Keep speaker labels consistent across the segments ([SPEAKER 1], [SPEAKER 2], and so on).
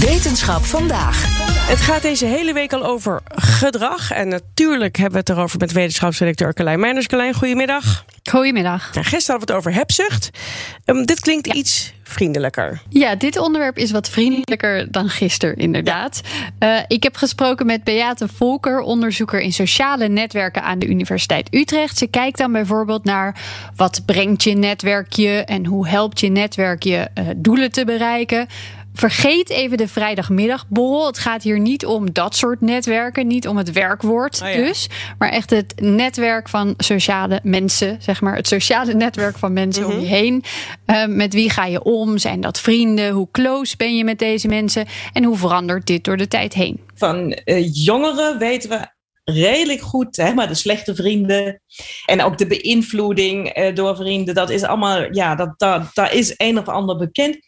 [SPEAKER 1] Wetenschap vandaag.
[SPEAKER 2] Het gaat deze hele week al over gedrag. En natuurlijk hebben we het erover met wetenschapsredacteur Carlijn Meijners. Carlijn, goedemiddag.
[SPEAKER 3] Goedemiddag.
[SPEAKER 2] Nou, gisteren hadden we het over hebzucht. Um, dit klinkt iets vriendelijker.
[SPEAKER 3] Ja, dit onderwerp is wat vriendelijker dan gisteren, inderdaad. Uh, ik heb gesproken met Beate Volker, onderzoeker in sociale netwerken aan de Universiteit Utrecht. Ze kijkt dan bijvoorbeeld naar wat brengt je netwerk je en hoe helpt je netwerk je uh, doelen te bereiken. Vergeet even de vrijdagmiddagborrel. Het gaat hier niet om dat soort netwerken, niet om het werkwoord
[SPEAKER 2] Oh ja.
[SPEAKER 3] dus, maar echt het netwerk van sociale mensen, zeg maar, het sociale netwerk van mensen om je heen. Uh, met wie ga je om? Zijn dat vrienden? Hoe close ben je met deze mensen? En hoe verandert dit door de tijd heen?
[SPEAKER 4] Van uh, jongeren weten we redelijk goed, hè, maar de slechte vrienden en ook de beïnvloeding uh, door vrienden, dat is allemaal, ja, dat, dat, daar is een of ander bekend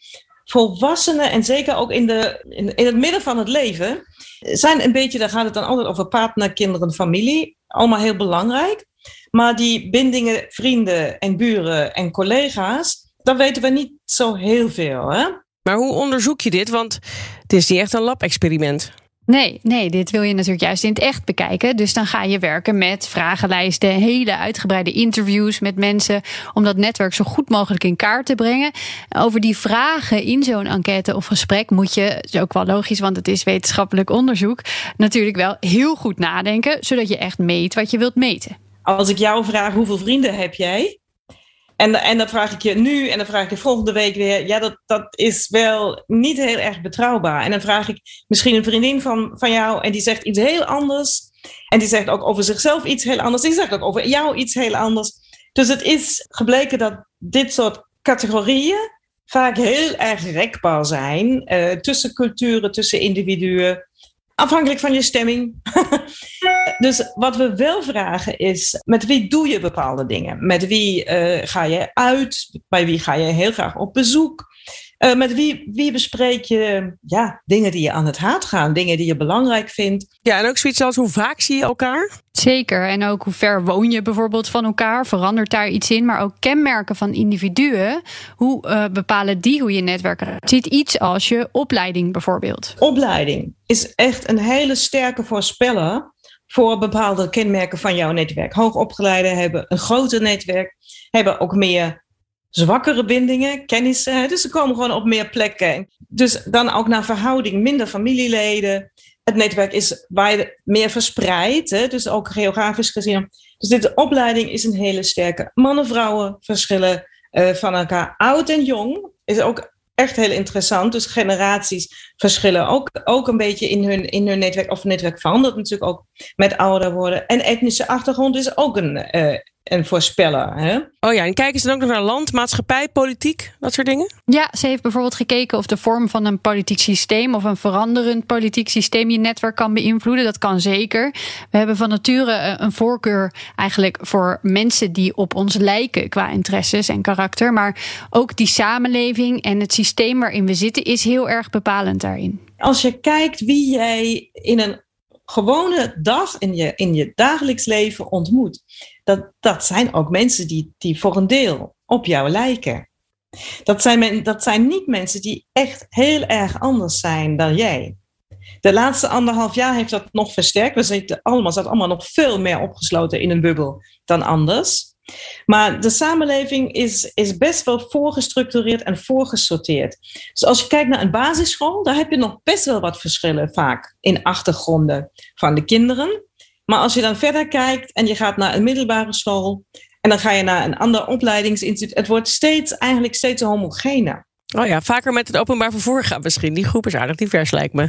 [SPEAKER 4] volwassenen, en zeker ook in, de, in, in, het midden van het leven, zijn een beetje, daar gaat het dan altijd over partner, kinderen, familie. Allemaal heel belangrijk. Maar die bindingen, vrienden en buren en collega's, daar weten we niet zo heel veel. Hè?
[SPEAKER 2] Maar hoe onderzoek je dit? Want het is niet echt een lab-experiment.
[SPEAKER 3] Nee, nee, dit wil je natuurlijk juist in het echt bekijken. Dus dan ga je werken met vragenlijsten, hele uitgebreide interviews met mensen. Om dat netwerk zo goed mogelijk in kaart te brengen. Over die vragen in zo'n enquête of gesprek moet je, is ook wel logisch, want het is wetenschappelijk onderzoek, natuurlijk wel heel goed nadenken. Zodat je echt meet wat je wilt meten.
[SPEAKER 4] Als ik jou vraag hoeveel vrienden heb jij? En, en dan vraag ik je nu en dan vraag ik je volgende week weer. Ja, dat, dat is wel niet heel erg betrouwbaar. En dan vraag ik misschien een vriendin van, van jou en die zegt iets heel anders. En die zegt ook over zichzelf iets heel anders. Die zegt ook over jou iets heel anders. Dus het is gebleken dat dit soort categorieën vaak heel erg rekbaar zijn. Uh, tussen culturen, tussen individuen. Afhankelijk van je stemming. dus wat we wel vragen is: met wie doe je bepaalde dingen? Met wie uh, ga je uit? Bij wie ga je heel graag op bezoek? Uh, met wie, wie bespreek je ja, dingen die je aan het hart gaan, dingen die je belangrijk vindt?
[SPEAKER 2] Ja, en ook zoiets als hoe vaak zie je elkaar?
[SPEAKER 3] Zeker. En ook hoe ver woon je bijvoorbeeld van elkaar? Verandert daar iets in? Maar ook kenmerken van individuen. Hoe uh, bepalen die hoe je netwerk eruit ziet? Iets als je opleiding bijvoorbeeld.
[SPEAKER 4] Opleiding is echt een hele sterke voorspeller voor bepaalde kenmerken van jouw netwerk. Hoogopgeleiden hebben een groter netwerk, hebben ook meer zwakkere bindingen, kennissen. Dus ze komen gewoon op meer plekken. Dus dan ook naar verhouding, minder familieleden. Het netwerk is meer verspreid, dus ook geografisch gezien. Dus dit opleiding is een hele sterke. Mannen, vrouwen verschillen uh, van elkaar. Oud en jong is ook echt heel interessant. Dus generaties verschillen ook, ook een beetje in hun, in hun netwerk. Of netwerk verandert natuurlijk ook met ouder worden. En etnische achtergrond is ook een, uh, een voorspeller. Hè?
[SPEAKER 2] Oh ja, en kijken ze dan ook nog naar land, maatschappij, politiek, dat soort dingen?
[SPEAKER 3] Ja, ze heeft bijvoorbeeld gekeken of de vorm van een politiek systeem of een veranderend politiek systeem je netwerk kan beïnvloeden. Dat kan zeker. We hebben van nature een voorkeur eigenlijk voor mensen die op ons lijken qua interesses en karakter. Maar ook die samenleving en het systeem waarin we zitten is heel erg bepalend daarin.
[SPEAKER 4] Als je kijkt wie jij in een gewone dag in je, in je dagelijks leven ontmoet, dat, dat zijn ook mensen die, die voor een deel op jou lijken. Dat zijn, men, dat zijn niet mensen die echt heel erg anders zijn dan jij. De laatste anderhalf jaar heeft dat nog versterkt. We zitten allemaal, zaten allemaal nog veel meer opgesloten in een bubbel dan anders. Maar de samenleving is, is best wel voorgestructureerd en voorgesorteerd. Dus als je kijkt naar een basisschool, daar heb je nog best wel wat verschillen vaak in achtergronden van de kinderen. Maar als je dan verder kijkt en je gaat naar een middelbare school en dan ga je naar een ander opleidingsinstituut, het wordt steeds eigenlijk steeds homogener.
[SPEAKER 2] Oh ja, vaker met het openbaar vervoer gaan misschien. Die groep is aardig divers lijkt me.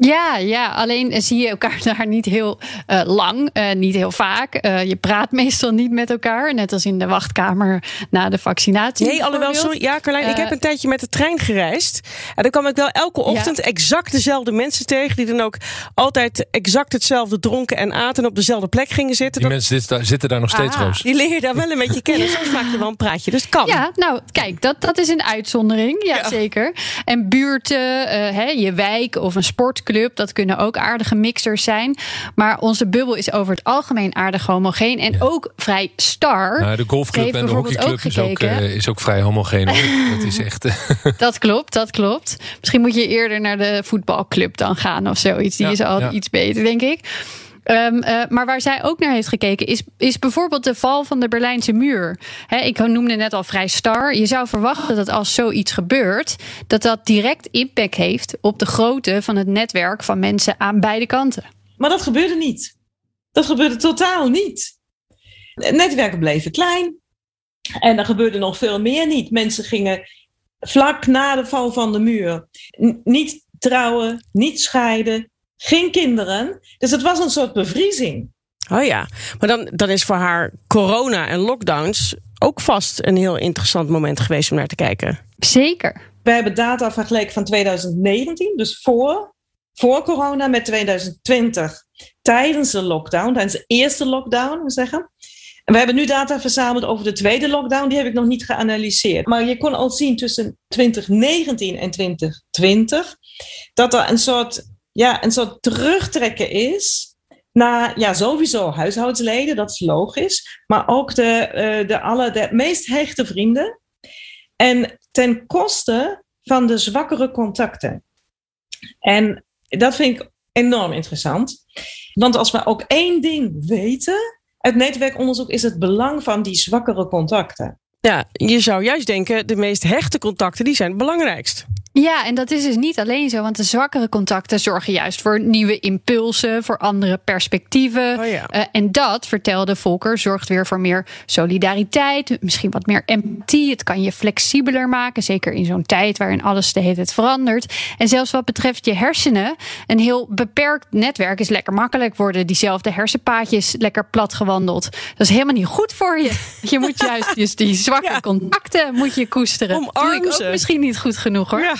[SPEAKER 3] Ja, ja, alleen zie je elkaar daar niet heel uh, lang, uh, niet heel vaak. Uh, je praat meestal niet met elkaar, net als in de wachtkamer na de vaccinatie.
[SPEAKER 2] Nee, alhoewel, sorry. Ja, Carlijn, ik heb een tijdje met de trein gereisd. En dan kwam ik wel elke ochtend ja. exact dezelfde mensen tegen, die dan ook altijd exact hetzelfde dronken en aten en op dezelfde plek gingen zitten.
[SPEAKER 5] Die dat... mensen zitten daar, zitten daar nog steeds,
[SPEAKER 2] ah,
[SPEAKER 5] Roos.
[SPEAKER 2] Die leer je daar wel een beetje kennen. Soms maak je wel een praatje, dus het kan.
[SPEAKER 3] Ja, nou, kijk, dat, dat is een uitzondering. Ja, ja. zeker. En buurten, hè, je wijk of een sport club. Dat kunnen ook aardige mixers zijn. Maar onze bubbel is over het algemeen aardig homogeen. En ja. ook vrij star.
[SPEAKER 5] Nou, de golfclub en de hockeyclub is ook, uh, is ook vrij homogeen. dat is echt.
[SPEAKER 3] dat klopt, dat klopt. Misschien moet je eerder naar de voetbalclub dan gaan of zoiets. Die ja, is al iets beter, denk ik. Um, uh, maar waar zij ook naar heeft gekeken is, is bijvoorbeeld de val van de Berlijnse muur. Ik noemde net al vrij star. Je zou verwachten dat als zoiets gebeurt, dat dat direct impact heeft op de grootte van het netwerk van mensen aan beide kanten.
[SPEAKER 4] Maar dat gebeurde niet. Dat gebeurde totaal niet. Netwerken bleven klein. En er gebeurde nog veel meer niet. Mensen gingen vlak na de val van de muur niet trouwen, niet scheiden, geen kinderen. Dus het was een soort bevriezing.
[SPEAKER 2] Oh ja, maar dan, dan is voor haar corona en lockdowns ook vast een heel interessant moment geweest om naar te kijken.
[SPEAKER 3] Zeker.
[SPEAKER 4] We hebben data vergeleken van 2019, dus voor, voor corona, met 2020 tijdens de lockdown, tijdens de eerste lockdown, we zeggen. En we hebben nu data verzameld over de tweede lockdown, die heb ik nog niet geanalyseerd. Maar je kon al zien tussen 2019 en 2020 dat er een soort ja, een soort terugtrekken is naar ja, sowieso huishoudsleden, dat is logisch, maar ook de, uh, de, alle, de meest hechte vrienden. En ten koste van de zwakkere contacten. En dat vind ik enorm interessant. Want als we ook één ding weten uit netwerkonderzoek, is het belang van die zwakkere contacten.
[SPEAKER 2] Ja, je zou juist denken, de meest hechte contacten die zijn het belangrijkst.
[SPEAKER 3] Ja, en dat is dus niet alleen zo, want de zwakkere contacten zorgen juist voor nieuwe impulsen, voor andere perspectieven.
[SPEAKER 2] Oh ja.
[SPEAKER 3] uh, en dat, vertelde Volker, zorgt weer voor meer solidariteit, misschien wat meer empathie. Het kan je flexibeler maken, zeker in zo'n tijd waarin alles de hele tijd verandert. En zelfs wat betreft je hersenen, een heel beperkt netwerk is lekker makkelijk worden. Diezelfde hersenpaadjes lekker plat gewandeld. Dat is helemaal niet goed voor je. Je moet juist dus die zwakke ja. contacten moet je koesteren.
[SPEAKER 2] Omarm
[SPEAKER 3] Doe ik ook misschien niet goed genoeg hoor.
[SPEAKER 2] Ja.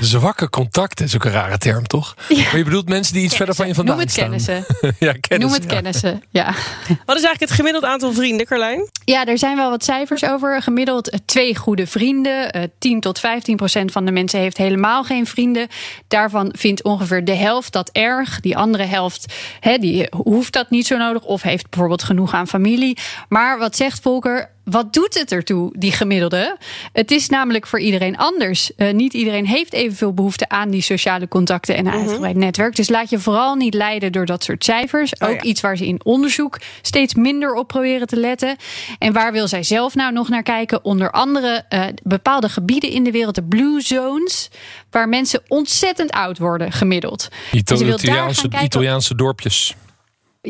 [SPEAKER 5] Zwakke contacten is ook een rare term, toch? Ja. Maar je bedoelt mensen die iets
[SPEAKER 3] kennissen.
[SPEAKER 5] verder van je vandaan
[SPEAKER 3] Noem het
[SPEAKER 5] staan.
[SPEAKER 3] kennissen.
[SPEAKER 5] ja, kennissen.
[SPEAKER 3] Noem het
[SPEAKER 5] ja.
[SPEAKER 3] kennissen, ja.
[SPEAKER 2] Wat is eigenlijk het gemiddeld aantal vrienden, Carlijn?
[SPEAKER 3] Ja, er zijn wel wat cijfers over. Gemiddeld twee goede vrienden. Uh, 10 tot 15 procent van de mensen heeft helemaal geen vrienden. Daarvan vindt ongeveer de helft dat erg. Die andere helft hè, die hoeft dat niet zo nodig. Of heeft bijvoorbeeld genoeg aan familie. Maar wat zegt Volker? Wat doet het ertoe, die gemiddelde? Het is namelijk voor iedereen anders. Uh, niet iedereen heeft evenveel behoefte aan die sociale contacten en een uitgebreid mm -hmm. netwerk. Dus laat je vooral niet leiden door dat soort cijfers. Oh, Ook ja. iets waar ze in onderzoek steeds minder op proberen te letten. En waar wil zij zelf nou nog naar kijken? Onder andere uh, bepaalde gebieden in de wereld, de blue zones, waar mensen ontzettend oud worden, gemiddeld.
[SPEAKER 5] Ito Italiaanse, Italiaanse dorpjes.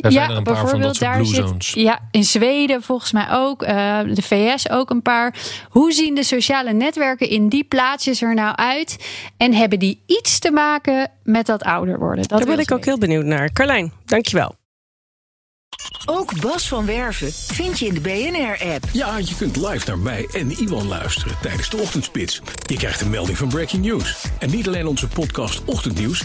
[SPEAKER 5] Daar
[SPEAKER 3] ja,
[SPEAKER 5] zijn er een paar van dat soort blue zones.
[SPEAKER 3] Zit, ja, in Zweden volgens mij ook. Uh, de VS ook een paar. Hoe zien de sociale netwerken in die plaatsjes er nou uit? En hebben die iets te maken met dat ouder worden? Dat
[SPEAKER 2] Daar ben ik ook heel benieuwd naar. Carlijn, dankjewel.
[SPEAKER 6] Ook Bas van Werven vind je in de BNR-app.
[SPEAKER 1] Ja, je kunt live naar mij en Iwan luisteren tijdens de ochtendspits. Je krijgt een melding van Breaking News. En niet alleen onze podcast Ochtendnieuws,